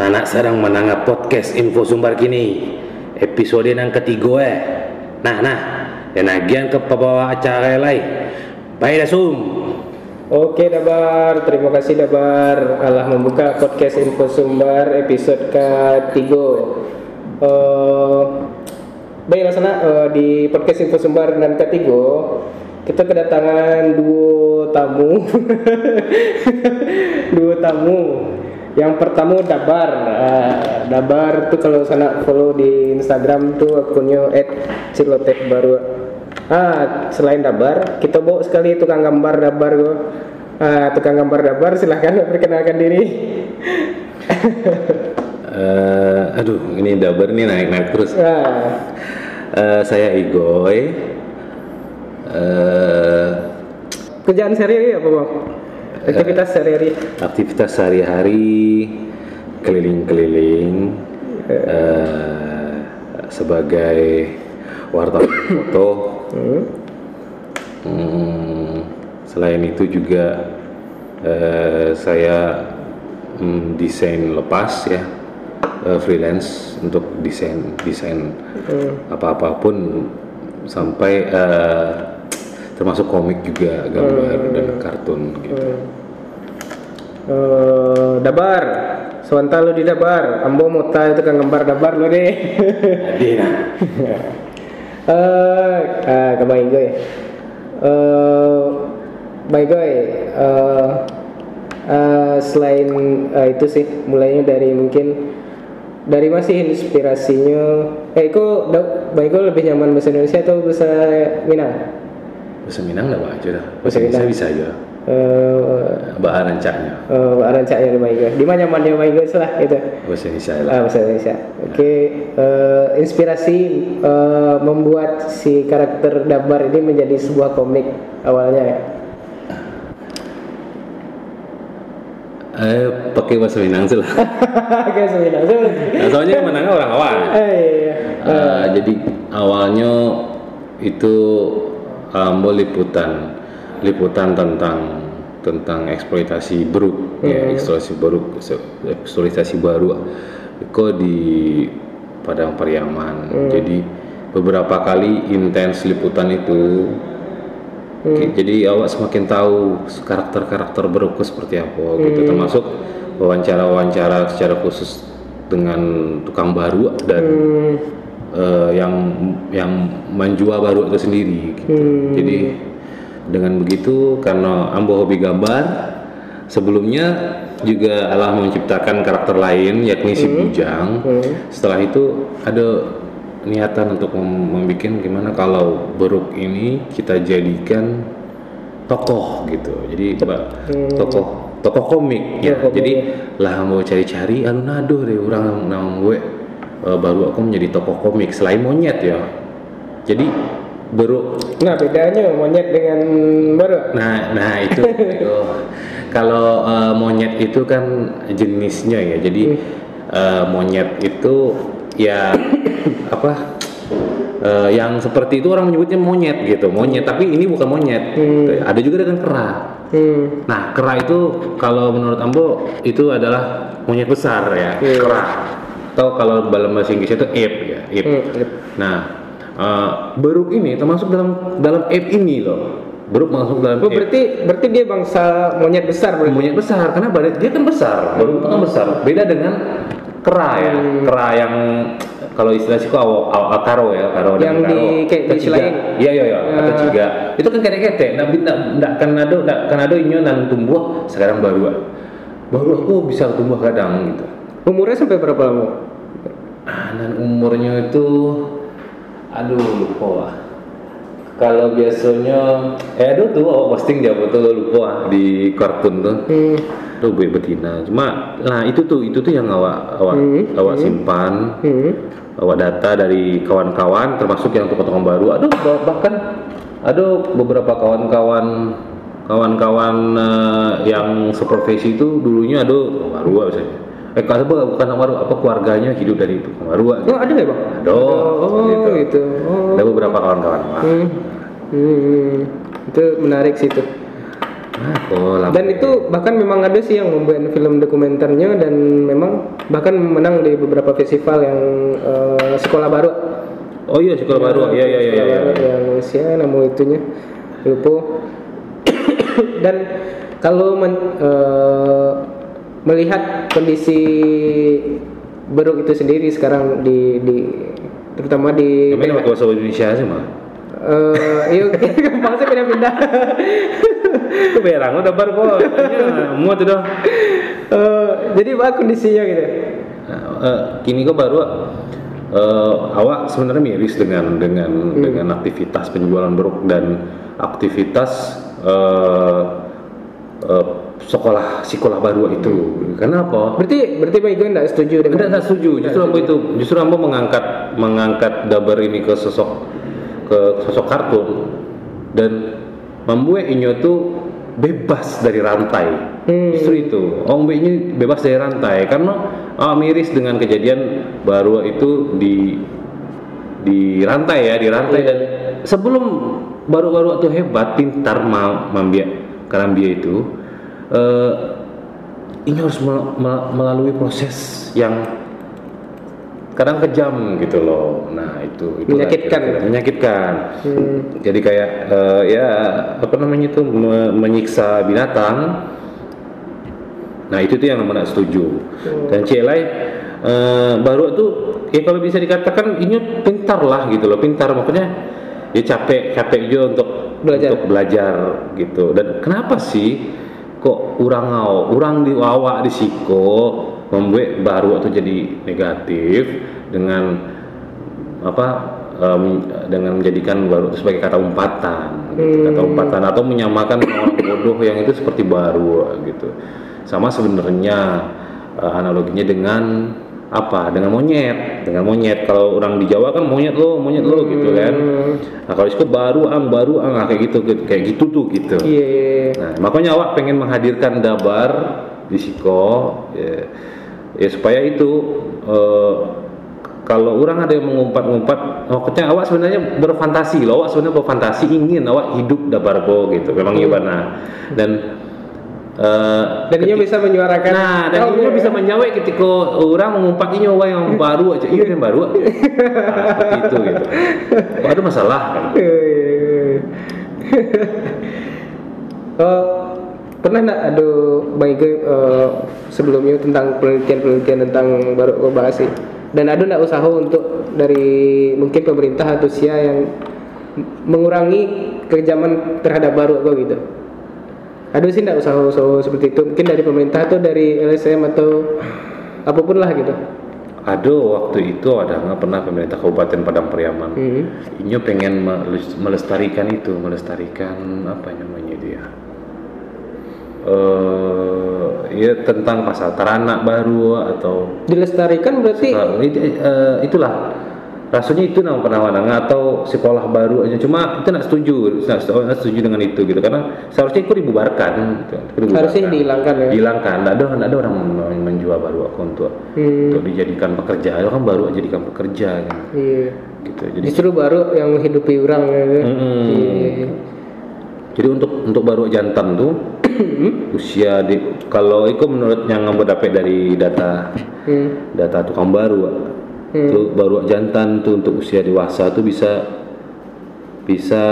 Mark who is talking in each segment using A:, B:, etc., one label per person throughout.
A: Anak sedang menangkap podcast info sumber kini episode yang ketiga eh. Nah nah, dan agian ke pembawa acara lain. Baik dah sum.
B: Oke Dabar, terima kasih Dabar Allah membuka podcast Info Sumber episode ketiga uh, Baiklah sana uh, di podcast Info Sumber dan ketiga Kita kedatangan dua tamu Dua tamu Yang pertama Dabar uh, Dabar tuh kalau sana follow di Instagram tuh akunnya @cilotek baru Ah, selain Dabar, kita bawa sekali tukang gambar Dabar go. Ah, tukang gambar Dabar silahkan perkenalkan diri.
A: Eh, aduh, ini dabar nih naik-naik terus.
B: Ah,
A: Eh, saya Igoy. Eh,
B: kerjaan sehari-hari apa bang? Aktivitas sehari-hari.
A: aktivitas sehari-hari keliling-keliling eh, sebagai wartawan foto.
B: Hmm.
A: Hmm, selain itu juga eh, saya mm, desain lepas ya eh, freelance untuk desain desain
B: Hmm.
A: apa-apapun sampai eh, termasuk komik juga gambar dan kartun gitu.
B: Eh, Dabar, sebentar lu di Dabar. Ambo mau tahu tukang gambar Dabar lu deh.
A: Jadi nah,
B: Eh, ah, ke Bang Igoy. Eh, Bang Igoy, eh, eh, selain eh, itu sih, mulainya dari mungkin dari masih inspirasinya. Eh, kok Bang Igoy lebih nyaman bahasa Indonesia atau bahasa Minang?
A: Bahasa Minang nggak apa aja dah.
B: Bahasa
A: Bahasa Indonesia
B: Minang.
A: bisa aja.
B: Eh,
A: Bahasa rancaknya
B: eh, rancaknya di Bang Igoy. Di mana nyamannya Bang Igoy lah itu.
A: bahasa Indonesia lah.
B: Ah, bahasa Indonesia. Oke, eh, inspirasi eh, membuat si karakter Dabar ini menjadi sebuah komik awalnya ya.
A: Eh pakai bahasa Minang sih lah.
B: Oke, sebenarnya.
A: Nah, soalnya menangnya orang awal.
B: Eh, iya.
A: Eh, jadi awalnya itu ambil liputan liputan tentang tentang eksploitasi buruk ya eksploitasi buruk eksploitasi baru kok di Padang Pariaman. Jadi beberapa kali intens liputan itu. Oke, jadi awak semakin tahu karakter-karakter berukku seperti apa gitu. Termasuk wawancara-wawancara secara khusus dengan tukang baru dan
B: Hmm,
A: eh, yang yang menjual baru itu sendiri gitu. Jadi dengan begitu karena ambo hobi gambar sebelumnya juga Allah menciptakan karakter lain yakni si Bujang. Setelah itu ada niatan untuk mem- membuat gimana kalau beruk ini kita jadikan tokoh gitu. Jadi mbak tokoh tokoh komik ya.
B: Tokoh
A: Jadi lah mau cari-cari anu nado deh orang nang gue eh, baru aku menjadi tokoh komik selain monyet ya. Jadi baru
B: Nah, bedanya monyet dengan baru.
A: nah nah itu itu. kalau eh, monyet itu kan jenisnya ya. Jadi eh, monyet itu ya apa eh, yang seperti itu orang menyebutnya monyet gitu. Monyet tapi ini bukan monyet. Ada juga dengan kera.
B: Hmm.
A: Nah, kera itu kalau menurut Ambo itu adalah monyet besar ya, kera. Atau kalau dalam bahasa Inggrisnya itu ape ya, ape.
B: Hmm, ape.
A: Nah, eh, beruk ini termasuk dalam dalam ape ini loh. Beruk masuk dalam
B: Oh,
A: ape.
B: berarti berarti dia bangsa monyet besar berarti.
A: Monyet besar karena badan dia kan besar, beruk itu kan besar. Beda dengan kera ya, kera yang kalau istilah sih kok aw, aw, aw- karo ya, karo dan
B: Yang
A: karo.
B: di- kayak
A: Atau ciga. Iya iya iya, atau
B: Ya.
A: ciga. Itu kan kete-kete, nah ndak ndak kan ada ndak kan ada inyo nan tumbuh sekarang baru baru aku bisa tumbuh kadang gitu.
B: Umurnya sampai berapa lama?
A: Ah, dan umurnya itu aduh lupa lah. Kalau biasanya eh aduh tuh oh, posting dia foto lupa di kartun tuh.
B: Hmm.
A: Tuh gue betina. Cuma nah itu tuh itu tuh yang awak awak
B: Hmm,
A: awak simpan,
B: Hmm.
A: awak data dari kawan-kawan termasuk yang tukang-tukang baru. Aduh bah- bahkan ada beberapa kawan-kawan kawan-kawan eh, yang seprofesi itu dulunya ada baru misalnya. Eh kalau apa bukan baru apa keluarganya hidup dari itu baru
B: Oh, ada ya, Bang?
A: Ada.
B: Oh,
A: Gitu.
B: gitu. Oh.
A: Ada beberapa kawan-kawan.
B: Hmm. Hmm. Itu menarik sih itu.
A: oh
B: Dan itu bahkan memang ada sih yang membuat film dokumenternya dan memang bahkan menang di beberapa festival yang eh, sekolah baru.
A: oh iya sekolah baru ya ya ya ya,
B: Sekolah
A: ya.
B: baru yang siapa nama itunya lupa. dan kalau men- eh, melihat kondisi Beruk itu sendiri sekarang di di terutama di
A: Kami pakai bahasa Indonesia sih mah.
B: eh iya gampang sih pindah-pindah.
A: Itu berang udah bar kok. Muat itu dah.
B: Eh, jadi apa kondisinya gitu?
A: Eh, kini kok baru eh, awak sebenarnya miris dengan dengan dengan aktivitas penjualan beruk dan aktivitas eh, eh, sekolah sekolah baru itu. Kenapa?
B: Berarti berarti Pak Igo enggak setuju dengan
A: Tidak, tidak setuju. Justru ambo itu, justru ambo mengangkat mengangkat dabar ini ke sosok ke sosok kartun dan membuat inyo tuh bebas dari rantai.
B: Hmm.
A: Justru itu, Om ini bebas dari rantai karena ah, miris dengan kejadian baru itu di di rantai ya, di rantai dan sebelum baru-baru itu hebat, pintar mau mambiak karambia itu eh, ini harus mel- mel- melalui proses yang kadang kejam gitu loh. Nah itu, itu
B: Menyakitkan.
A: menyakitkan.
B: Hmm.
A: Jadi kayak eh, ya apa namanya itu me- menyiksa binatang. Nah itu tuh yang nomor setuju. Dan Cielai eh, baru tuh ya kalau bisa dikatakan ini pintar lah gitu loh, pintar makanya ya capek capek juga untuk
B: Belajar.
A: untuk belajar gitu. Dan kenapa sih kok orang ngau, orang di wawa di siko membuat baru atau jadi negatif dengan apa em, dengan menjadikan baru itu sebagai kata umpatan gitu, kata umpatan atau menyamakan orang bodoh yang itu seperti baru gitu. Sama sebenarnya eh, analoginya dengan apa? Dengan monyet. Dengan monyet. Kalau orang di Jawa kan monyet lo monyet lo gitu kan. Nah kalau itu baru ang baru ang. Ah, kayak gitu kayak gitu tuh gitu.
B: Iya, iya, iya.
A: Nah, makanya awak pengen menghadirkan dabar di Siko ya, ya supaya itu eh, kalau orang ada yang mengumpat-ngumpat, maksudnya awak sebenarnya berfantasi loh, awak sebenarnya berfantasi ingin awak hidup dabar ko gitu, memang gimana dan eh,
B: Dan dia bisa menyuarakan
A: Nah, dan
B: Oh,
A: ini
B: iya.
A: bisa menyawai ketika orang mengumpat ini orang yang baru aja, iya yang baru. Nah, seperti itu gitu. Kok ada masalah kan?
B: Iya, iya, iya. oh, pernah nggak ada Bang eh, sebelumnya tentang penelitian-penelitian tentang baru bahas sih? Dan ada nggak usaha untuk dari mungkin pemerintah atau sia yang mengurangi kekejaman terhadap baru kau gitu? Ada sih nggak usaha-usaha seperti itu? Mungkin dari pemerintah atau dari LSM atau apa pun lah gitu.
A: Ada waktu itu ada nggak pernah pemerintah Kabupaten Padang Pariaman.
B: Hmm.
A: Inyo pengen meles- melestarikan itu, melestarikan apa namanya itu ya? Eh, ya tentang pasal teranak baru atau
B: Dilestarikan berarti
A: itu, eh, itulah rasanya itu nama penawanan atau sekolah baru aja cuma itu nggak setuju nggak setuju, dengan itu gitu karena seharusnya itu dibubarkan gitu. Itu
B: harusnya dihilangkan ya.
A: dihilangkan nggak ada nggak ada orang men- menjual baru aku untuk
B: Hmm.
A: untuk dijadikan pekerja itu kan baru jadikan pekerja kan
B: Iya.
A: gitu jadi
B: Justru baru yang menghidupi orang ya.
A: Mm-mm.
B: Iya.
A: jadi untuk untuk baru jantan tuh usia di kalau itu menurut yang ngambil dapat dari data
B: Hmm.
A: data tukang baru tuh baru jantan tuh untuk usia dewasa tuh bisa bisa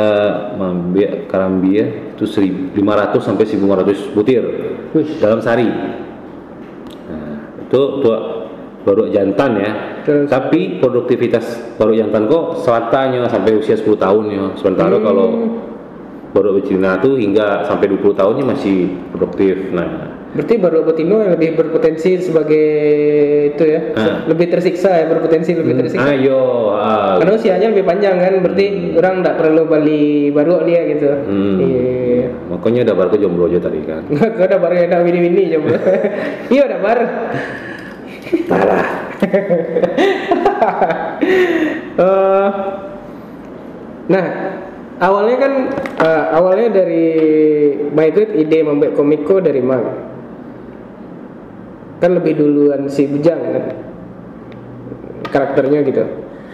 A: membiak karambia itu 1500 sampai 1500 butir
B: Wih.
A: dalam sehari. Nah, itu tuh baru jantan ya.
B: Terus.
A: tapi produktivitas baru jantan kok selatanya sampai usia 10 tahun ya. Sementara kalau baru betina tuh hingga sampai 20 tahunnya masih produktif. Nah
B: Berarti baru betina yang lebih berpotensi sebagai itu ya.
A: Ah.
B: Lebih tersiksa ya, berpotensi lebih tersiksa.
A: ayo ah,
B: Karena usianya lebih panjang kan, berarti orang tidak perlu beli baru dia gitu.
A: Hmm.
B: Iya.
A: makanya udah baru jomblo aja tadi kan
B: Kau udah baru ada wini-wini coba. iya udah baru.
A: parah
B: Eh, nah, awalnya kan eh, awalnya dari Baikut ide membuat komiko dari mana? Kan lebih duluan si Bujang kan. Karakternya gitu.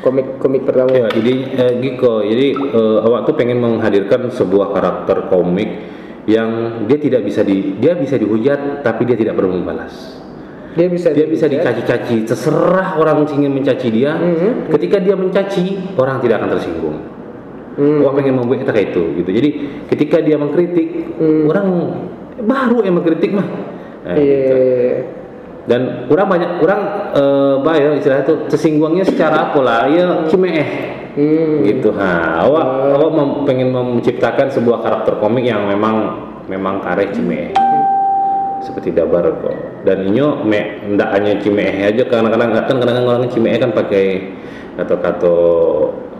B: Komik komik pertama.
A: ya jadi eh, Giko jadi eh, awak tuh pengen menghadirkan sebuah karakter komik yang dia tidak bisa di dia bisa dihujat tapi dia tidak perlu membalas
B: Dia bisa
A: dia bisa
B: dihujat.
A: dicaci-caci terserah orang ingin mencaci dia
B: Mhm.
A: ketika dia mencaci orang tidak akan tersinggung
B: Hmm.
A: Wah pengen membuat kayak itu gitu jadi ketika dia mengkritik
B: Hmm.
A: orang baru yang mengkritik mah Nah,
B: Iya.
A: gitu. Dan orang banyak orang eh bah ya istilahnya tuh tersinggungnya secara apa lah ya cimeeh.
B: Hmm.
A: gitu. Ha awak awak mem- pengen menciptakan sebuah karakter komik yang memang memang kareh cimeeh. Seperti dabar kok. Dan inyo me ndak hanya cimeeh aja kadang-kadang kan kadang-kadang orang cimeeh kan pakai kata-kata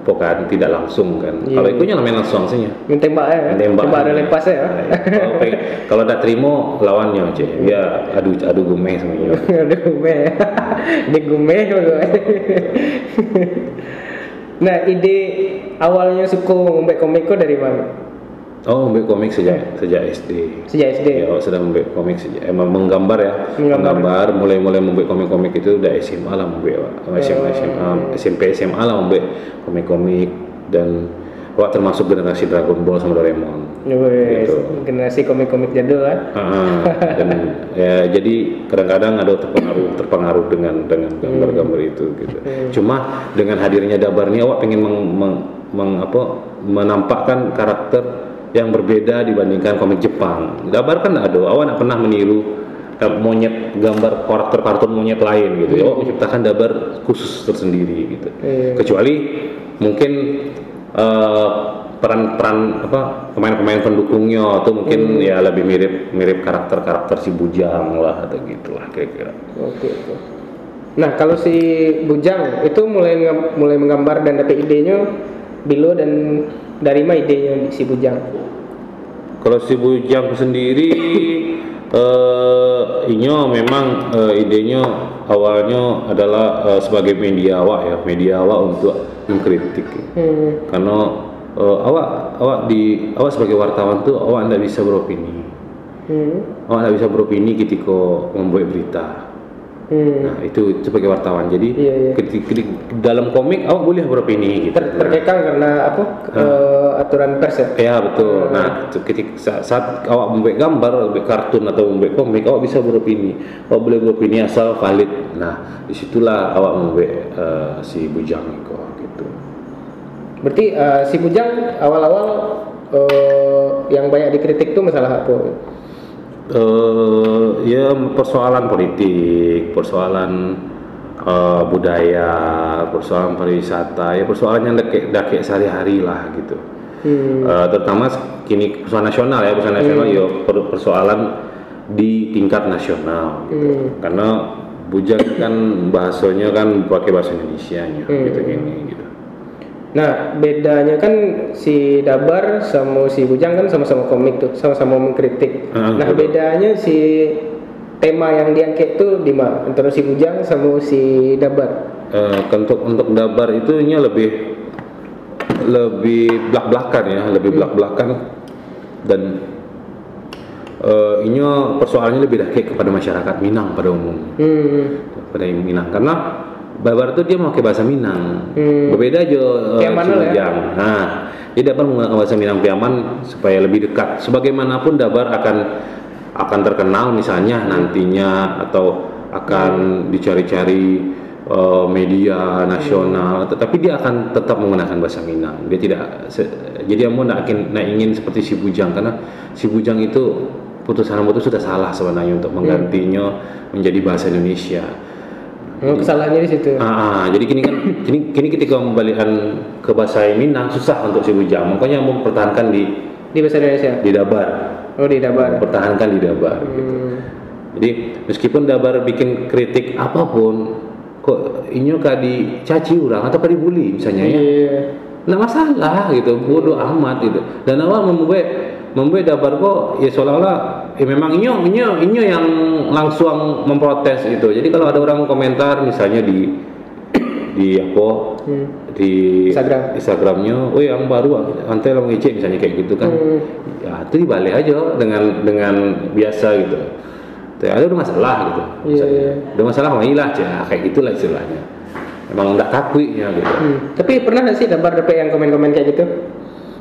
A: apa kan tidak langsung kan
B: Iya.
A: kalau ikunya namanya langsung sih
B: Minta tembak ya.
A: Tembak.
B: Ada lepas ya.
A: kalau pengen- kalau tak terima lawannya aja dia adu adu gumeh semuanya
B: Ada gume. Ada gume Nah, ide awalnya suka membuat komik kok dari mana?
A: Oh membuat komik sejak sejak SD
B: Sejak SD.
A: Ya, awak sudah membuat komik sejak emang menggambar ya,
B: Menggambar.
A: menggambar, mulai-mulai membuat komik-komik itu udah SMA lah membuat, awak. SMA, SMA, SMP, SMA lah membuat komik-komik dan awak termasuk generasi Dragon Ball sama Doraemon. Gitu.
B: generasi komik-komik jadul lah.
A: Ah, dan ya jadi kadang-kadang ada terpengaruh terpengaruh dengan dengan gambar-gambar itu gitu. Cuma dengan hadirnya Dabar ini awak pengen meng, meng- meng- apa, menampakkan karakter yang berbeda dibandingkan komik Jepang. Dabar kan ada, awak pernah meniru eh, monyet gambar karakter kartun monyet lain gitu. Awak menciptakan Dabar khusus tersendiri gitu.
B: Iya.
A: Kecuali mungkin eh, peran-peran apa pemain-pemain pendukungnya atau mungkin ya lebih mirip mirip karakter-karakter si Bujang lah atau gitulah kira-kira.
B: Oke, oke. Nah, kalau si Bujang itu mulai mulai menggambar dan dapat idenya Bilo dan dari mana idenya si Bujang?
A: Kalau si Bujang sendiri eh inyo memang eh, idenya awalnya adalah eh, sebagai media awak ya, media awak untuk mengkritik.
B: Hmm.
A: Karena eh, awak awak di awak sebagai wartawan tuh awak tidak bisa beropini.
B: Hmm.
A: Awak tidak bisa beropini ketika membuat berita.
B: Hmm.
A: Nah, itu sebagai wartawan. Jadi
B: Iya, iya.
A: ketika- ketika- dalam komik awak boleh beropini gitu.
B: Ter- terkekang karena apa? Eh, aturan pers ya.
A: Ya betul. Nah, itu ketika saat, saat awak membuat gambar, membuat kartun atau membuat komik, awak bisa beropini. Awak boleh beropini asal valid. Nah, di situlah awak membuat eh, si bujang itu gitu.
B: Berarti eh, si Bujang awal-awal eh, yang banyak dikritik tuh masalah apa?
A: Eh ya persoalan politik, persoalan eh, budaya, persoalan pariwisata, ya persoalan yang dake dake sehari-hari lah gitu.
B: Hmm.
A: Eh, terutama kini persoalan nasional ya, persoalan nasional ya per- persoalan di tingkat nasional gitu.
B: Hmm.
A: Karena bujang kan bahasanya kan pakai bahasa Indonesia nya
B: Hmm.
A: gitu gini gitu.
B: Nah, bedanya kan si Dabar sama si Bujang kan sama-sama komik tuh, sama-sama mengkritik.
A: Ah,
B: nah, bedanya si tema yang diangkat tuh di mana? Antara si Bujang sama si Dabar.
A: Eh, untuk untuk dabar itu nya lebih lebih belak belakan ya lebih belak belakan dan eh inya persoalannya lebih dake kepada masyarakat Minang pada umum
B: Hmm.
A: pada Minang karena Babar itu dia memakai bahasa Minang.
B: Hmm.
A: berbeda aja eh,
B: Kayak mana lah ya?
A: Nah dia dapat menggunakan bahasa Minang Piaman supaya lebih dekat. Sebagaimanapun Dabar akan akan terkenal misalnya nantinya atau akan dicari-cari eh, media nasional. Tetapi dia akan tetap menggunakan bahasa Minang. Dia tidak jadi mau nak ingin, nak ingin seperti si Bujang. Karena si Bujang itu putusan itu sudah salah sebenarnya untuk menggantinya menjadi bahasa Indonesia
B: Oh, kesalahannya di situ.
A: Ah, ah, jadi kini kan kini kini ketika membalikan ke bahasa Minang susah untuk si Bujang. Makanya mau pertahankan di
B: Di bahasa Indonesia.
A: di Dabar.
B: Oh, di Dabar.
A: Pertahankan di Dabar gitu.
B: Hmm.
A: Jadi meskipun Dabar bikin kritik apa pun kok inyo kah dicaci orang atau kah dibully misalnya ya.
B: Iya.
A: Nggak masalah gitu, bodoh amat gitu. Dan awal membuat membuat Dabar kok ya seolah-olah ya memang inyo inyo inyo yang langsung memprotes itu. Jadi kalau ada orang komentar misalnya di di apa
B: Hmm.
A: di
B: Instagram.
A: Instagramnya, oh yang baru antai lo ngecek misalnya kayak gitu kan,
B: Hmm.
A: ya itu dibalik aja dengan dengan biasa gitu. Tuh, ada udah masalah gitu,
B: Iya,
A: misalnya.
B: iya.
A: udah masalah lah aja kayak gitulah istilahnya. Emang nggak takwi ya gitu.
B: Hmm. Tapi pernah nggak sih Dabar dapat yang komen-komen kayak gitu?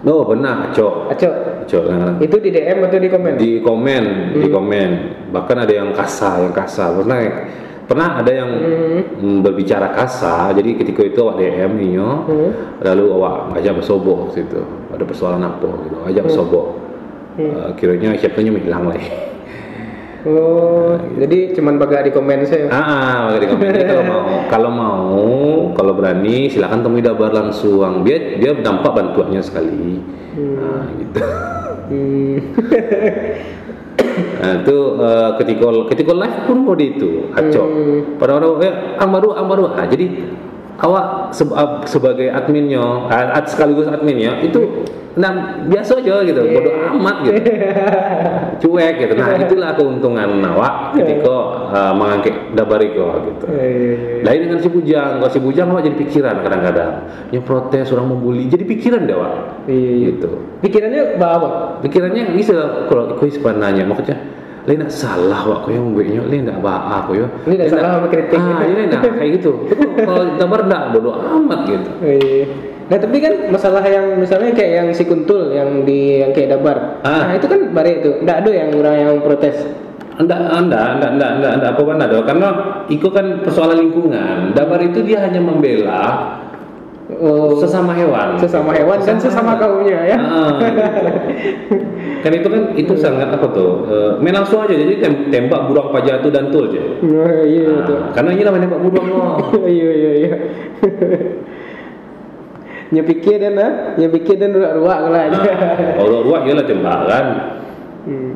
A: Oh benar, cok.
B: Aco.
A: Aco kadang-kadang.
B: Itu di DM atau di komen?
A: di komen di komen. Bahkan ada yang kasar yang kasar pernah pernah ada yang mm, berbicara kasar jadi ketika itu awak DM inyo lalu awak ajak bersobok waktu itu. Ada persoalan apa gitu. Ajak bersobok. Eh, kiranya siapanya hilang lah
B: Oh, jadi cuman baga di komen saya.
A: ah ah, maka di komen kalau mau kalau mau kalau berani silakan temui dabar langsung dia dia dampak bantuannya sekali nah, gitu
B: Hmm.
A: Nah, itu eh, ketika ketika live pun di itu acok. Pada orang eh ang baru ang baru. Ah, jadi awak se- sebagai adminnya, ah, ad- sekaligus adminnya itu nah biasa aja gitu, bodoh amat gitu. Cuek gitu. Nah, itulah keuntungan awak ketika eh, mengangkat dabariko gitu.
B: Iya, iya, iya.
A: Lain dengan si bujang, kalau si bujang awak jadi pikiran kadang-kadang. Yang protes orang membuli, jadi pikiran deh.
B: Iya, iya.
A: Gitu
B: Pikirannya apa?
A: pikirannya bisa kalau aku sebenarnya maksudnya lain nak salah wak kau yang membuatnya lain nak bah aku ya
B: Lain nak salah sama kritik.
A: ah nak kayak gitu kalau gambar nak bodoh amat gitu
B: Iya. Nah tapi kan masalah yang misalnya kayak yang si kuntul yang di yang kayak dabar.
A: Ah.
B: Nah itu kan bare itu. Nggak ada yang orang yang protes.
A: anda anda anda anda anda anda apa mana dong karena itu kan persoalan lingkungan dabar itu dia hanya membela
B: Oh,
A: sesama hewan
B: sesama hewan dan sesama kaumnya ya.
A: Ah, gitu. kan itu kan itu sangat apa tuh eh, main langsung aja jadi tem- tembak burung pajatu dan tul aja
B: Nah, iya itu.
A: Ah, karena ini namanya tembak burung loh
B: Iya iya iya. Nya pikir dan ah, nya pikir dan ruak-ruak lah.
A: kalau ruak ya lah tembakan
B: Hmm.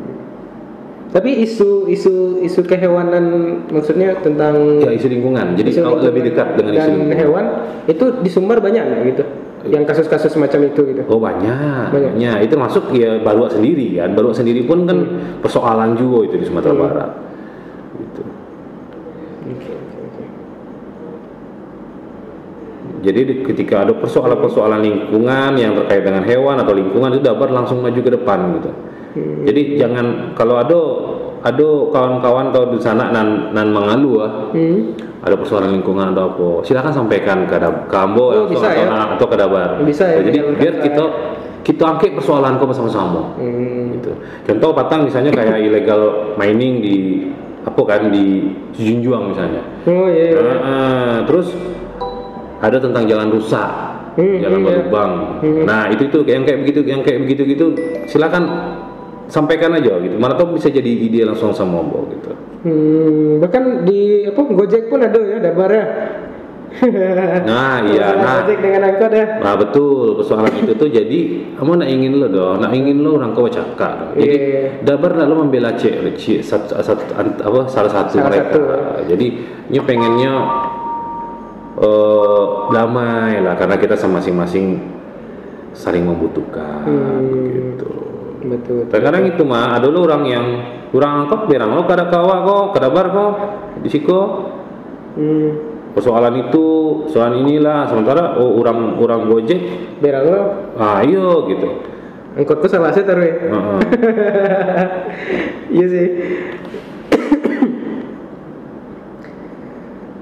B: Tapi isu isu isu kehewanan maksudnya tentang
A: ya isu lingkungan jadi
B: isu
A: kalau
B: lingkungan
A: lebih dekat dengan isu lingkungan
B: hewan itu di Sumbar banyak nggak gitu? Yang kasus-kasus semacam itu gitu.
A: Oh banyak,
B: Banyak.
A: banyak. Itu masuk ya baru sendiri kan. Baru sendiri pun kan persoalan juga itu di Sumatera
B: Hmm.
A: Barat. Gitu.
B: Oke oke oke.
A: Jadi di- ketika ada persoalan-persoalan lingkungan yang terkait dengan hewan atau lingkungan itu dapat langsung maju ke depan gitu.
B: Hmm.
A: Jadi jangan kalau ada ada kawan-kawan atau di sana nan nan mengalu ah,
B: Hmm.
A: ada persoalan lingkungan atau apa, silakan sampaikan ke Dab- ke Ambo
B: Oh, bisa
A: atau,
B: ya?
A: atau ke Dabar.
B: Bisa ya,
A: jadi
B: jangan
A: biar kita kita angkat persoalan kau bersama-sama.
B: Hmm.
A: gitu. Contoh Patang misalnya kayak illegal mining di apa kan di Junjuang misalnya.
B: Oh iya. iya.
A: Nah, eh, terus ada tentang jalan rusak,
B: Hmm,
A: jalan
B: hmm, ya.
A: berlubang. Nah itu itu yang kayak begitu, yang kayak begitu gitu, silakan sampaikan aja gitu. Mana tahu bisa jadi ide langsung sama Ombo gitu.
B: Hmm, bahkan di apa Gojek pun ada ya dabarnya.
A: Nah iya, nah
B: dengan angkot ya.
A: Nah betul persoalan itu tuh jadi kamu nak ingin lo dong, nak ingin lo orang kau cakap. Jadi
B: Iya.
A: dabar nak lo membela cek, cek satu, satu, apa salah satu
B: Salah
A: mereka.
B: satu.
A: Jadi ini pengennya eh damai lah karena kita sama masing-masing saling membutuhkan
B: Hmm.
A: gitu.
B: Betul.
A: Terkadang itu mah ada lo orang yang kurang angkot berang lo kada kawa kok, kada bar kok di siko
B: Hmm.
A: persoalan itu, soalan inilah sementara oh orang orang Gojek
B: Berang lo
A: Ah, iyo gitu.
B: angkot tuh salah sih taruh ya.
A: Heeh.
B: Iya sih.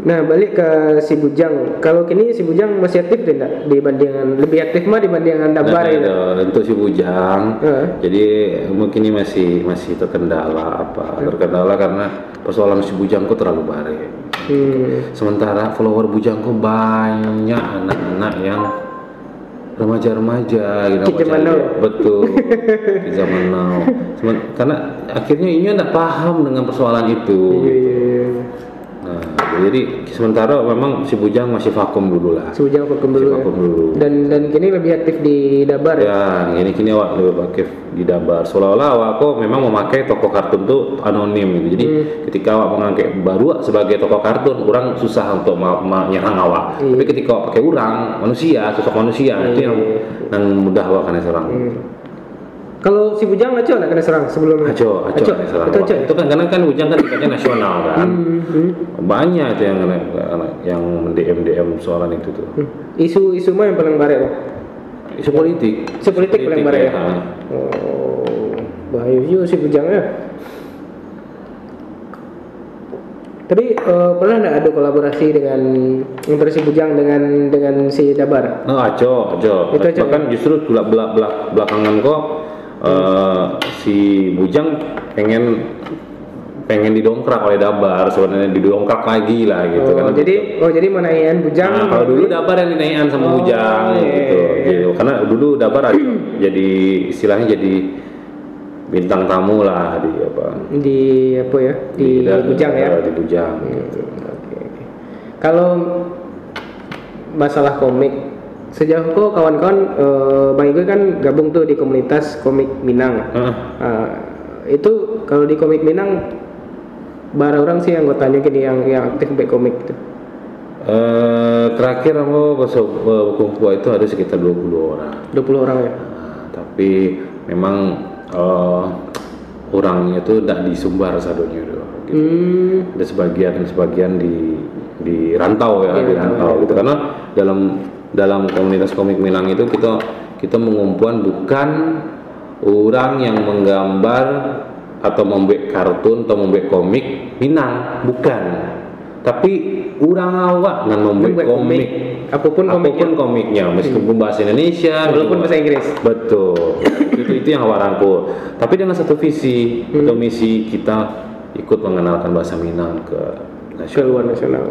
B: Nah balik ke si Bujang. Kalau kini si Bujang masih aktif tidak dibandingkan lebih aktif mah dibandingkan Dabar
A: Nah,
B: ya.
A: ada untuk si bujang.
B: Heeh.
A: Jadi mungkin ini masih masih terkendala apa? Terkendala karena persoalan si bujangku terlalu bare.
B: Hmm.
A: Sementara follower bujangku banyak anak-anak yang remaja-remaja gitu
B: zaman now.
A: betul di zaman now karena akhirnya ini tidak paham dengan persoalan itu
B: Iya iya iya.
A: Nah jadi sementara memang si bujang masih vakum dulu lah
B: Si Bujang vakum dulu ya.
A: vakum dulu
B: Dan dan kini lebih aktif di Dabar ya.
A: Ya, ini kini awak lebih aktif di Dabar. Seolah-olah awak kok memang memakai toko kartun tuh anonim gitu. Jadi
B: Hmm.
A: ketika awak mengangkat baru sebagai toko kartun, orang susah untuk menyerang awak.
B: Iya.
A: Tapi ketika awak pakai orang, manusia, sosok manusia itu yang yang mudah awak kena serang.
B: Hmm. Kalau si Bujang aja nak kena serang sebelumnya.
A: Aco, aco,
B: Aco,
A: kena serang.
B: itu aco.
A: Itu kan karena kan ujang kan tingkatnya nasional kan.
B: Hmm, hmm,
A: Banyak itu yang yang DM DM soalan itu tuh.
B: hmm. Isu-isu mah yang paling bare loh.
A: Isu politik.
B: Isu politik paling bare ya.
A: ha.
B: Oh, bahaya juga si Bujangnya. Tapi eh, pernah nggak ada kolaborasi dengan antara si Bujang dengan dengan si Dabar?
A: Oh, aco, aco.
B: Itu aco,
A: Bahkan justru belak belak belak belakangan kok eh, si Bujang pengen pengen didongkrak oleh Dabar sebenarnya didongkrak lagi lah gitu
B: oh,
A: kan
B: jadi oh jadi menaikan bujang
A: Nah, kalau dulu Dabar yang dinaikkan sama
B: Oh,
A: Bujang
B: iya,
A: gitu,
B: iya.
A: gitu. Karena dulu Dabar ada jadi istilahnya jadi bintang tamu lah di apa
B: di apa ya di, bujang ya
A: Di Bujang gitu.
B: Oke, oke. Kalau masalah komik, sejauh kok kawan-kawan eh, Bang Igo kan gabung tuh di komunitas komik Minang.
A: Hah,
B: Ah, itu kalau di komik Minang, bara orang sih anggotanya gini yang yang aktif baik komik gitu.
A: eh, terakhir aku ke Bukungkua itu ada sekitar 20 orang.
B: 20 orang ya.
A: Nah, tapi memang eh, orangnya itu tidak di Sumbar sadonya gitu.
B: Hmm,
A: Ada sebagian sebagian di di rantau ya,
B: Iya,
A: di rantau gitu. Karena dalam dalam komunitas komik Minang itu kita kita mengumpulkan bukan orang yang menggambar atau membuat kartun atau membuat komik Minang, bukan. Tapi orang awak dengan membuat komik,
B: komik. Apa
A: pun apa pun komiknya, meskipun bahasa Indonesia,
B: walaupun
A: meskipun
B: bahasa Inggris.
A: Betul. itu itu yang awak rangkul. Tapi dengan satu visi atau misi kita ikut mengenalkan bahasa Minang ke
B: Ke
A: nasional.
B: luar nasional.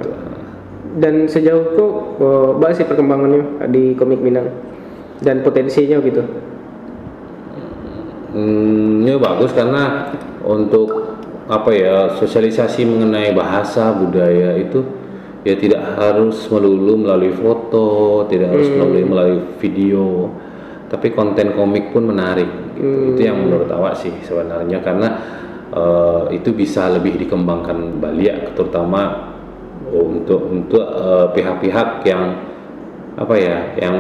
B: Dan sejauh kok eh, bahas sih perkembangannya di komik Minang dan potensinya gitu.
A: Hmm, ya bagus karena untuk apa ya sosialisasi mengenai bahasa budaya itu ya tidak harus melulu melalui foto, tidak harus melalui melalui video, tapi konten komik pun menarik. Gitu. Itu yang menurut awak sih sebenarnya karena eh, itu bisa lebih dikembangkan balik terutama untuk untuk eh, pihak-pihak yang apa ya yang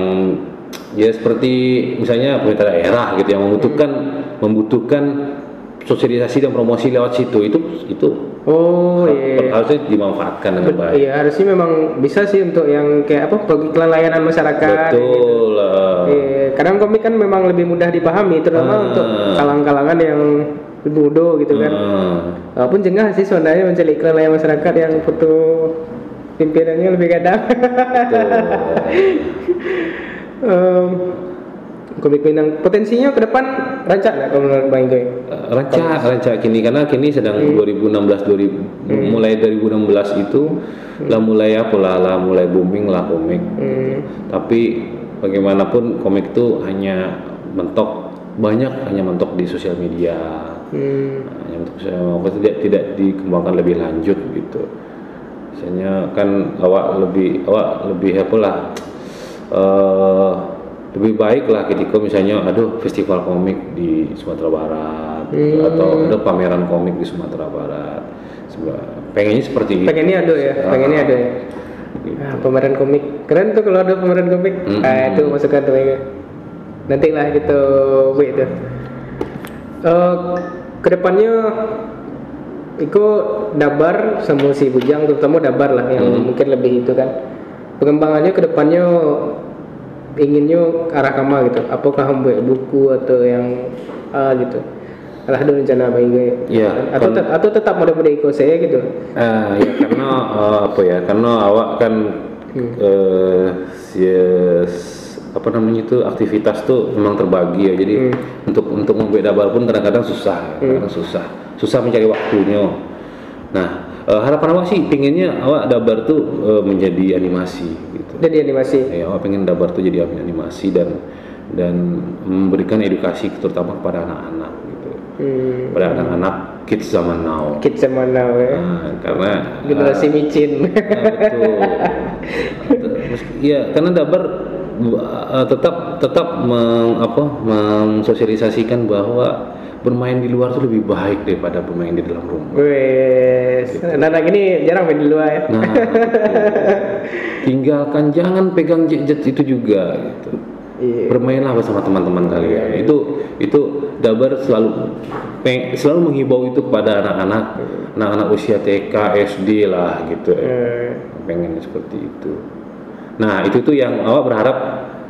A: ya seperti misalnya pemerintah daerah gitu yang membutuhkan membutuhkan sosialisasi dan promosi lewat situ itu itu
B: Oh iya. iya.
A: harusnya dimanfaatkan dengan baik
B: Iya harusnya memang bisa sih untuk yang kayak apa iklan layanan masyarakat.
A: betul eh.
B: Iya, kadang komik kan memang lebih mudah dipahami, terutama
A: Ah.
B: untuk kalang-kalangan yang muda gitu kan.
A: Hmm.
B: Walaupun jengah sih sebenarnya mencari iklan layanan masyarakat yang foto pimpinannya lebih gadang.
A: Betul.
B: Em, komik Minang potensinya ke depan rancak nggak kalau menurut Bang Igoy?
A: Eh, rancak rancak kini karena kini sedang 2016 2000 mulai 2016 itu lah mulai apa lah lah mulai booming lah komik
B: Hmm.
A: tapi bagaimanapun komik itu hanya mentok banyak hanya mentok di sosial media
B: Hmm.
A: hanya mentok sosial media tidak tidak dikembangkan lebih lanjut gitu misalnya kan awak lebih awak lebih apa lah eh, lebih baik lah ketika misalnya aduh festival komik di Sumatera Barat gitu,
B: Hmm.
A: atau ada pameran komik di Sumatera Barat Seba- pengennya seperti itu
B: Pengennya ada ya, pengennya ada ya.
A: Gitu.
B: Ah, pameran komik keren tuh kalau ada pameran komik.
A: Mm-mm.
B: Ah, itu masukkan tuh Igoy. Nanti lah gitu, Bu itu. Eh, ke depannya Iko dabar sama si Bujang terutama dabar lah yang mungkin lebih itu kan. Pengembangannya ke depannya inginnya ke arah kama gitu. Apakah membuat buku atau yang ah gitu. Alah ada rencana Bang Igoy
A: Iya,
B: atau
A: kon-
B: atau tetap mode-mode Iko saya gitu.
A: Eh, ya karena eh, apa ya karena awak kan eh yes, apa namanya itu aktivitas tuh memang terbagi ya. Jadi untuk untuk membuat dabar pun kadang-kadang susah kadang susah. Susah mencari waktunya. Nah eh, harapan awak sih pinginnya awak dabar tuh eh, menjadi animasi gitu.
B: Jadi animasi?
A: Ya awak pengen dabar tuh jadi animasi dan dan memberikan edukasi terutama kepada anak-anak gitu.
B: Hmm.
A: pada anak-anak kids zaman now.
B: Kids zaman now ya.
A: Nah, karena
B: generasi micin.
A: Ah, betul. Meski- Iya, karena Dabar uh, tetap tetap meng, apa, mensosialisasikan bahwa bermain di luar itu lebih baik daripada bermain di dalam rumah.
B: Wes, anak-anak ini jarang main di luar ya.
A: Nah, betul. tinggalkan jangan pegang gadget itu juga gitu.
B: Iya.
A: Bermainlah bersama teman-teman kalian. Itu itu Dabar selalu selalu menghibau itu kepada anak-anak anak-anak usia TK, SD lah gitu.
B: Eh,
A: pengen seperti itu. Nah itu tuh yang awak berharap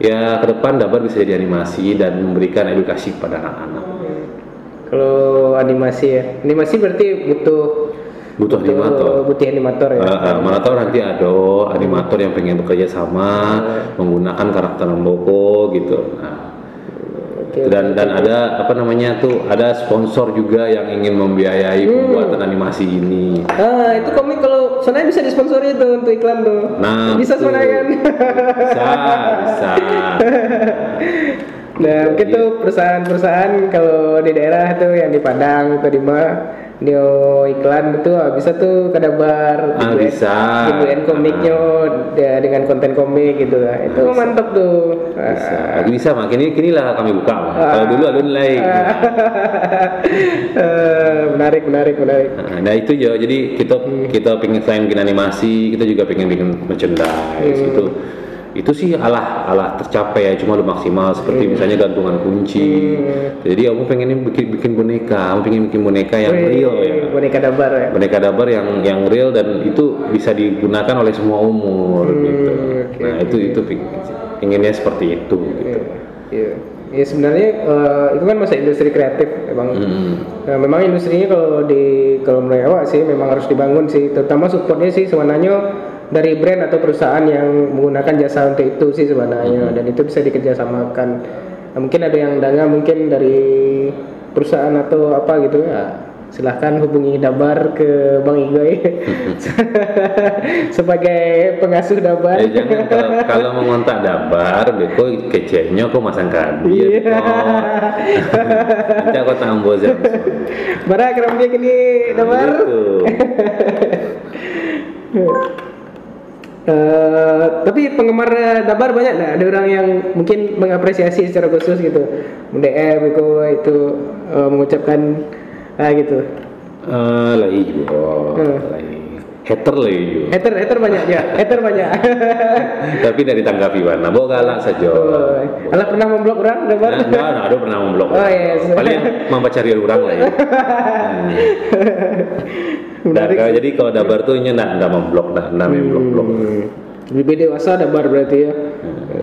A: ya ke depan Dabar bisa jadi animasi dan memberikan edukasi kepada anak-anak.
B: Kalau animasi ya, animasi berarti butuh
A: Butuh animator.
B: butuh animator ya.
A: Uh, uh, mana tahu nanti ada animator yang pengen bekerja sama menggunakan karakter Mboko gitu. Nah,
B: oke.
A: dan dan ada apa namanya tuh ada sponsor juga yang ingin membiayai pembuatan animasi ini
B: Ah, itu komik kalau Sonayan bisa disponsori tuh untuk iklan tuh.
A: Nah,
B: bisa
A: betul.
B: Sonayan.
A: bisa bisa
B: Nah, mungkin
A: Iya.
B: tuh perusahaan-perusahaan kalau di daerah tuh yang di Padang atau di mana dia iklan itu ah, bisa tuh kadabar
A: Ah, bisa.
B: dibuatin komiknya dia dengan konten komik gitu lah. Itu mantap tuh. Ah,
A: bisa bisa mak. Kini kini lah kami buka Mak. kalau dulu alun lain
B: eh, menarik, menarik, menarik.
A: Nah, nah itu ya. Jadi kita kita pengen selain bikin animasi kita juga pengen bikin merchandise. Itu itu sih alah alah tercapai ya cuma belum maksimal seperti misalnya gantungan kunci jadi aku pengen bikin bikin boneka aku pengen bikin boneka yang real ya
B: Boneka dabar ya.
A: boneka dabar yang yang real dan itu bisa digunakan oleh semua umur gitu
B: oke,
A: nah itu itu ping- inginnya seperti itu gitu
B: Iya. Ya sebenarnya eh, itu kan masa industri kreatif emang.
A: Hmm.
B: Nah, memang industrinya kalau di kalau menurut awak sih memang harus dibangun sih, terutama supportnya sih sebenarnya dari brand atau perusahaan yang menggunakan jasa untuk itu sih sebenarnya dan itu bisa dikerjasamakan. Nah, mungkin ada yang dana mungkin dari perusahaan atau apa gitu ya silahkan hubungi Dabar ke Bang Igoy sebagai pengasuh Dabar.
A: Eh, jangan kalau, kalau mau ngontak dabar, beko kecenya kok masang kadi ya.
B: Iya.
A: Nanti aku tambah Zamson.
B: Bara kerambia kini Dabar.
A: Gitu.
B: Eh, tapi penggemar Dabar banyak lah. Ada orang yang mungkin mengapresiasi secara khusus gitu. DM itu itu eh, mengucapkan ah gitu.
A: Eh, lah iyo,
B: Hmm.
A: Lah. Hater lah iyo.
B: Hater hater banyak ya. Hater banyak.
A: Tapi dari tanggapi mana? Bawa galak saja.
B: Oh, Alah pernah memblok orang Dabar?
A: Nah, nah, nah, ada pernah memblok.
B: Oh, yes.
A: Paling membaca orang lah ya. Hmm. Nah, kalau- jadi kalau dabar tuh nya nggak memblok, memblok blok.
B: Hmm. Lebih dewasa Dabar berarti ya.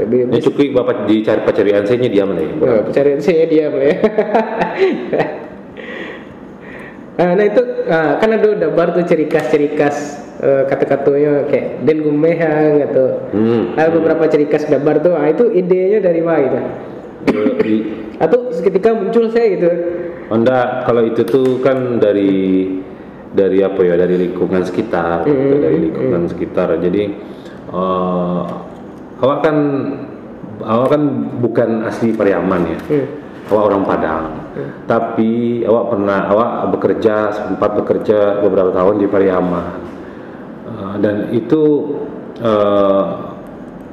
B: Lebih
A: Ini cukup bapak dicari pacarian saya nya diam lah ya.
B: Oh, pencarian saya dia ya. Ah, nah itu ah, kan ada dabar tuh cerikas-cerikas eh, kata-katanya kayak den gumehang atau
A: Hmm.
B: ada beberapa cerikas dabar tuh. Ah, itu idenya dari mana gitu atau seketika muncul saya gitu?
A: Anda kalau itu tuh kan dari dari apa ya? Dari lingkungan sekitar gitu, dari lingkungan sekitar. Jadi eh, awak kan awak kan bukan asli Pariaman ya?
B: Hmm.
A: awak orang Padang tapi awak pernah awak bekerja sempat bekerja beberapa tahun di Pariaman Eh, dan itu eh,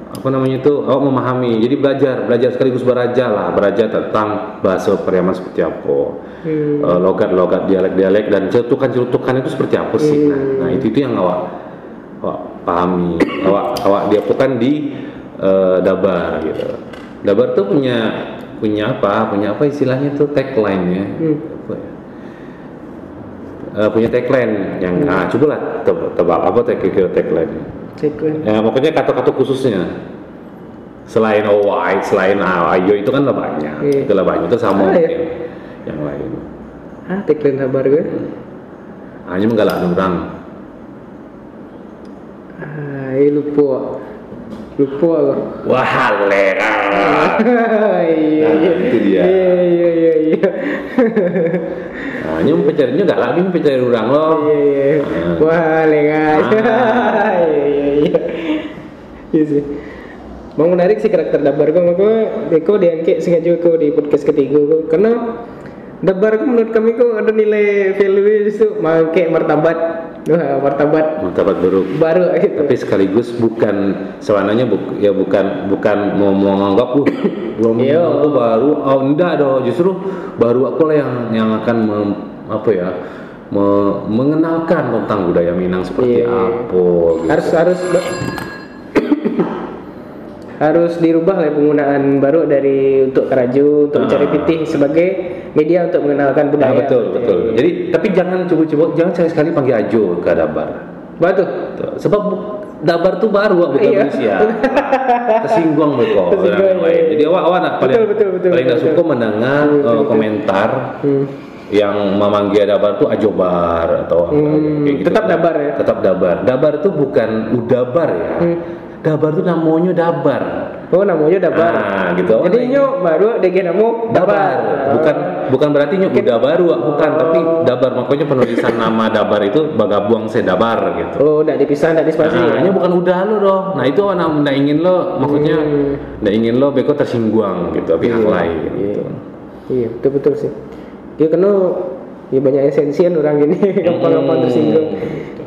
A: apa namanya itu awak memahami. Jadi belajar belajar sekaligus beraja lah beraja tentang bahasa Pariaman seperti apa.
B: Hmm.
A: Eh, logat-logat dialek-dialek dan celutukan-celutukan itu seperti apa sih? Nah, nah itu itu yang awak awak pahami. Awak awak diapakan di eh, Dabar gitu. Dabar tuh punya punya apa punya apa istilahnya tuh tagline ya
B: Hmm.
A: Ya? Eh, punya tagline yang ah cobalah tebak, tebak apa tagline
B: Ceklen.
A: ya pokoknya kata-kata khususnya selain oh white selain ah, ayo itu kan lah banyak
B: Iya.
A: itu lah banyak itu sama
B: Ah, iya.
A: mungkin yang lain
B: ah teklen dabar gue
A: hanya menggalak orang
B: ah eh, lupa lupa aku
A: wah lera
B: iya
A: Nah, itu dia.
B: iya iya iya iya
A: nah, hanya pencarinya gak lagi pencari orang loh
B: Iya iya.
A: Ah.
B: Wah lengas.
A: Ah.
B: Iya iya iya. Iya sih. Mau menarik sih karakter Dabar kok, maka Deko diangkat sengaja kok di podcast ketiga kok, karena Dabar menurut kami kok ada nilai value itu mangke martabat, wah martabat
A: martabat buruk
B: baru gitu.
A: tapi sekaligus bukan sebenarnya buk, ya bukan bukan mau mau menganggap uh belum
B: Iya.
A: aku baru oh enggak dong justru baru aku lah yang yang akan mem- apa ya me- mengenalkan tentang budaya Minang seperti
B: Iya.
A: apa gitu.
B: Harus harus harus dirubah lah penggunaan baru dari untuk keraju untuk mencari
A: Ah.
B: pitih sebagai media untuk mengenalkan
A: Nah,
B: budaya.
A: betul betul jadi tapi jangan coba-coba jangan sekali-sekali panggil ajo ke Dabar
B: Batu.
A: Sebab Dabar tuh baru bukan
B: Iya.
A: Indonesia tersinggung orang lain
B: iya.
A: jadi awak awak nak paling
B: Betul, betul, betul,
A: paling nggak suka mendengar eh, komentar
B: Hmm.
A: yang memanggil Dabar tuh Ajobar atau apa,
B: Hmm,
A: kayak gitu.
B: tetap Dabar ya?
A: Tetap Dabar. Dabar tuh bukan Udabar ya.
B: Hmm.
A: Dabar tuh namanya Dabar.
B: Oh namanya dabar.
A: Nah, gitu.
B: Jadi nyo baru DG namu
A: Dabar, bukan bukan berarti nyuk udah baru, bukan, tapi dabar makanya penulisan nama dabar itu bagabuang sedabar gitu.
B: Oh, udah dipisah, udah dispasi.
A: Nah, ini bukan udah lo doh. Nah itu anak nggak ingin lo, maksudnya
B: Hmm.
A: ingin lo beko tersinggung gitu, pihak
B: Iya,
A: lain
B: iya.
A: gitu.
B: Iya, betul betul sih. Ya karena ya banyak esensian orang gini, gampang-gampang tersinggung.
A: Gitu.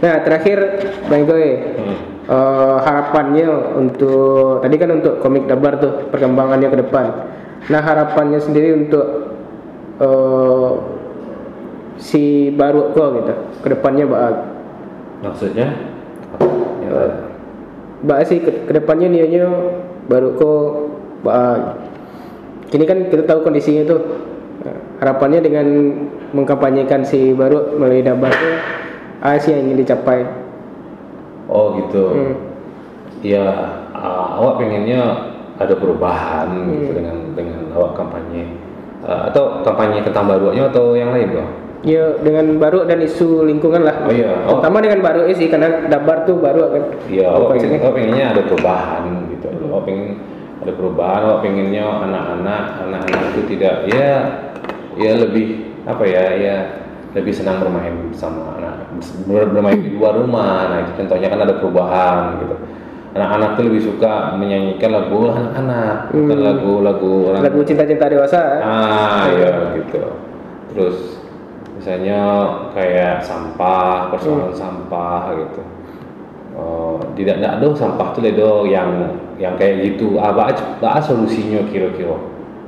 B: Nah, terakhir Bang Goy,
A: Hmm.
B: Eh, harapannya untuk tadi kan untuk komik Dabar tuh perkembangannya ke depan. Nah, harapannya sendiri untuk eh, si baru kok gitu, ke depannya Mbak.
A: Maksudnya? Ya,
B: Mbak sih ke, ke depannya niatnya baru kok Mbak. Kini kan kita tahu kondisinya tuh. Harapannya dengan mengkampanyekan si baru melalui Dabar tuh apa sih yang ingin dicapai?
A: Oh gitu.
B: Hmm.
A: Ya uh, awak pengennya ada perubahan gitu
B: Hmm.
A: dengan dengan awak kampanye Uh, atau kampanye tentang barunya atau yang lain bang?
B: Ya dengan baru dan isu lingkungan lah.
A: Oh iya. Oh.
B: Terutama dengan baru sih karena dabar tuh baru kan.
A: Iya, awak, pengen, awak pengennya ada perubahan gitu. Awak pengen ada perubahan, awak pengennya anak-anak anak-anak itu tidak ya ya lebih apa ya ya lebih senang bermain sama anak bermain di luar rumah. Nah itu contohnya kan ada perubahan gitu. Anak-anak tuh lebih suka menyanyikan lagu anak-anak, bukan
B: Hmm.
A: lagu-lagu orang
B: Lagu cinta-cinta dewasa.
A: Ah ya gitu. Terus misalnya kayak sampah, persoalan sampah gitu. Oh, tidak tidak ada sampah tuh ledo yang yang kayak gitu. Apa apa solusinya kira-kira?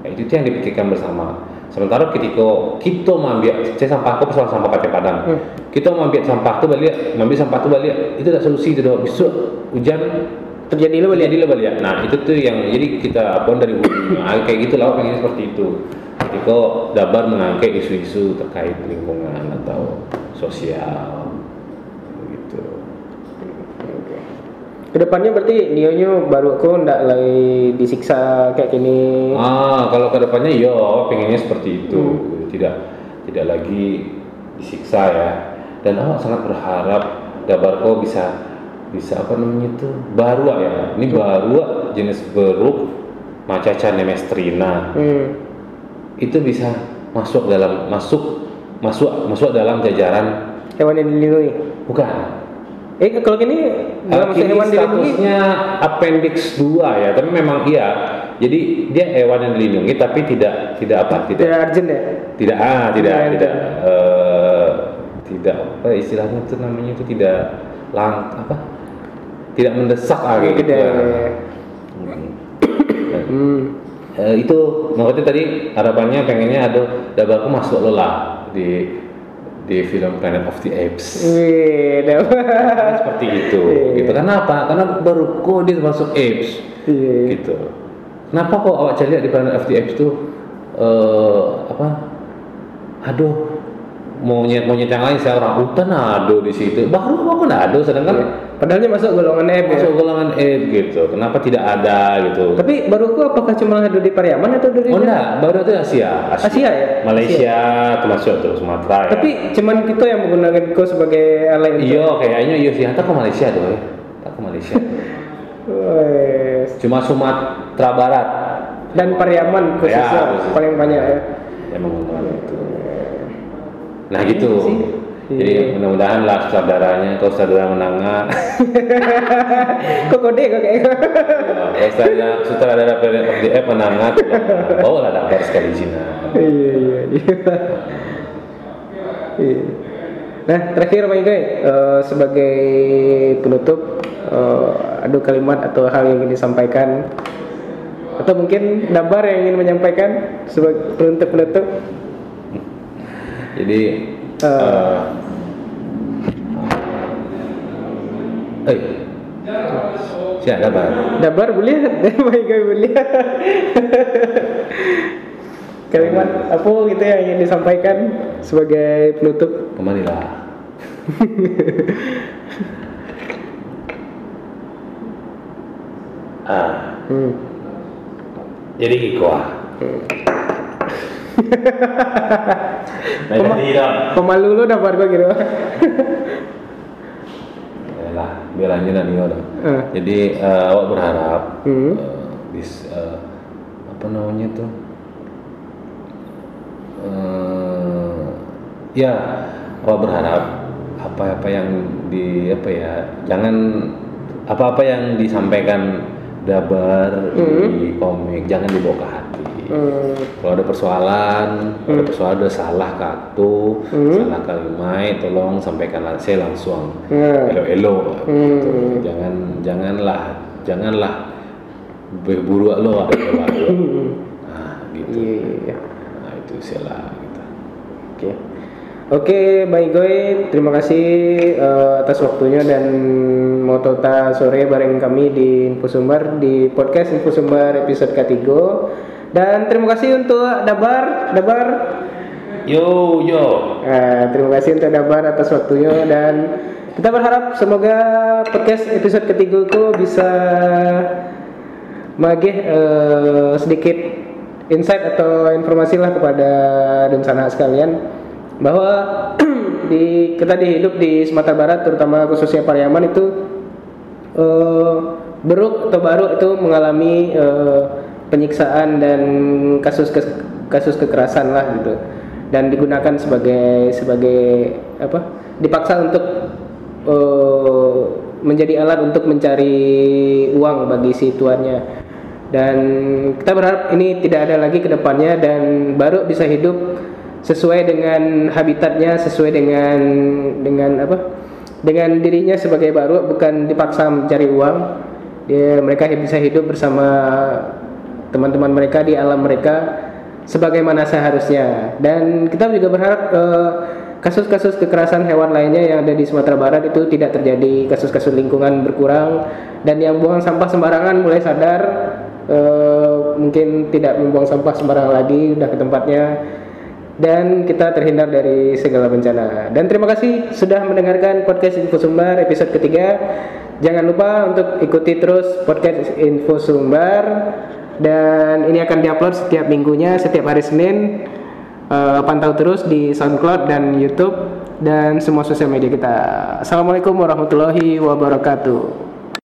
A: Nah, itu tuh yang dipikirkan bersama. Sementara ketika kita mengambil, saya sampah aku persoalan sampah pakai padang.
B: Hmm.
A: Kita mengambil sampah tuh balik, mengambil sampah tuh balik, itu tidak solusi itu doh. Besok hujan
B: Terjadi lo
A: jadi lah balik. Nah itu tuh yang jadi kita apa dari hulunya Ah, kayak gitu lah pengen seperti itu. Ketika Dabar mengangkat isu-isu terkait lingkungan atau sosial gitu.
B: Ke depannya berarti Nionya baru aku ndak lagi disiksa kayak gini.
A: Ah kalau ke depannya yo pengennya seperti itu
B: Hmm.
A: tidak tidak lagi disiksa ya. Dan awak sangat berharap Dabarko bisa bisa apa namanya itu baru ya. Ini baru jenis beruk macaca nemestrina.
B: Hmm.
A: itu bisa masuk dalam masuk masuk masuk dalam jajaran
B: Hewan yang dilindungi.
A: bukan
B: Eh kalau gini dalam
A: Uh, kini
B: hewan dilindungi.
A: statusnya appendix 2 ya tapi memang iya jadi dia hewan yang dilindungi tapi tidak tidak apa
B: Tidak
A: tidak
B: urgent ya.
A: tidak ah tidak
B: Tidak,
A: tidak eh, tidak apa istilahnya itu namanya itu tidak lang apa tidak mendesak ah gitu
B: Tidak.
A: ya. Hmm. Eh, itu maksudnya tadi harapannya pengennya ada dabarku masuk lo lah di di film Planet of the Apes.
B: Wih.
A: Kan seperti itu
B: Iya.
A: gitu. Karena apa? Karena baru kok dia masuk apes.
B: Iya.
A: gitu. Kenapa kok awak cari di Planet of the Apes tuh eh apa? Aduh monyet monyet yang lain saya orang hutan aduh di situ baru nggak ada sedangkan
B: Padahalnya masuk golongan F ya.
A: masuk golongan apes gitu kenapa tidak ada gitu
B: Tapi baru aku apakah cuma ada di Pariaman atau di
A: Oh enggak, baru itu Asia.
B: Asia ya?
A: Malaysia termasuk tuh Sumatera ya.
B: Tapi cuman kita yang menggunakan ko sebagai alat
A: iya kayaknya iya sih. Tak ke Malaysia tuh ya. Tak ke Malaysia. Cuma Sumatera Barat
B: dan Pariaman khususnya
A: Ya, khusus.
B: paling banyak ya.
A: yang menggunakan itu. Nah gitu.
B: Iya sih.
A: Jadi mudah-mudahan lah saudaranya, kalau saudara mendengar,
B: Kok kode kok kayak
A: ya, kalau saudara sutradara mendengar, tolong bawa lah dapat sekali sini.
B: Iya iya iya. Iya. Nah terakhir Pak Igai eh, sebagai penutup eh, ada kalimat atau hal yang ingin disampaikan atau mungkin Dabar yang ingin menyampaikan sebagai penutup penutup
A: Jadi
B: Eh.
A: eh, eh, siapa Bang?
B: Dabar boleh Pak Igai boleh kalimat apa gitu yang ingin disampaikan sebagai penutup
A: Kembalilah. ah,
B: hmm.
A: jadi ikuah. nah, jadi dong.
B: pemalu lu Dabar kok gitu
A: Yalah, belanja dan iyo dah.
B: Eh.
A: Jadi eh, awak berharap
B: Hmm.
A: eh, bis eh, apa namanya tuh? Eh, ya, awak berharap apa-apa yang di apa ya, jangan apa-apa yang disampaikan dabar di komik jangan dibawa ke.
B: Hmm.
A: Kalau ada persoalan, kalau ada persoalan ada salah katu, salah kalimat, tolong sampaikan saya langsung.
B: Hmm.
A: Elo-elo.
B: Hmm.
A: Jangan janganlah janganlah berburu lo ada dewa lo. Nah, gitu.
B: Iya.
A: Nah, itu salah gitu.
B: Oke. Oke, baik Goy, terima kasih eh, atas waktunya dan mau tota sore bareng kami di Info Sumber di podcast Info Sumber episode ketiga. Dan terima kasih untuk Dabar, Dabar.
A: Yo yo.
B: Eh, terima kasih untuk Dabar atas waktunya dan kita berharap semoga podcast episode ketiga itu bisa magih eh, sedikit insight atau informasi lah kepada dan sana sekalian bahwa di kita di hidup di Sumatera Barat terutama khususnya Pariaman itu eh, beruk atau baru itu mengalami eh, penyiksaan dan kasus kes- kasus kekerasan lah gitu. Dan digunakan sebagai sebagai apa? Dipaksa untuk eh, menjadi alat untuk mencari uang bagi si tuannya. Dan kita berharap ini tidak ada lagi ke depannya dan baru bisa hidup sesuai dengan habitatnya sesuai dengan dengan apa? Dengan dirinya sebagai baru bukan dipaksa mencari uang. Dia mereka bisa hidup bersama teman-teman mereka di alam mereka sebagaimana seharusnya dan kita juga berharap eh, kasus-kasus kekerasan hewan lainnya yang ada di Sumatera Barat itu tidak terjadi kasus-kasus lingkungan berkurang dan yang buang sampah sembarangan mulai sadar eh, mungkin tidak membuang sampah sembarangan lagi udah ke tempatnya dan kita terhindar dari segala bencana. Dan terima kasih sudah mendengarkan podcast Info Sumbar episode ketiga. Jangan lupa untuk ikuti terus podcast Info Sumbar dan ini akan diupload setiap minggunya, setiap hari Senin. Eh, pantau terus di SoundCloud dan YouTube dan semua sosial media kita. Assalamualaikum warahmatullahi wabarakatuh.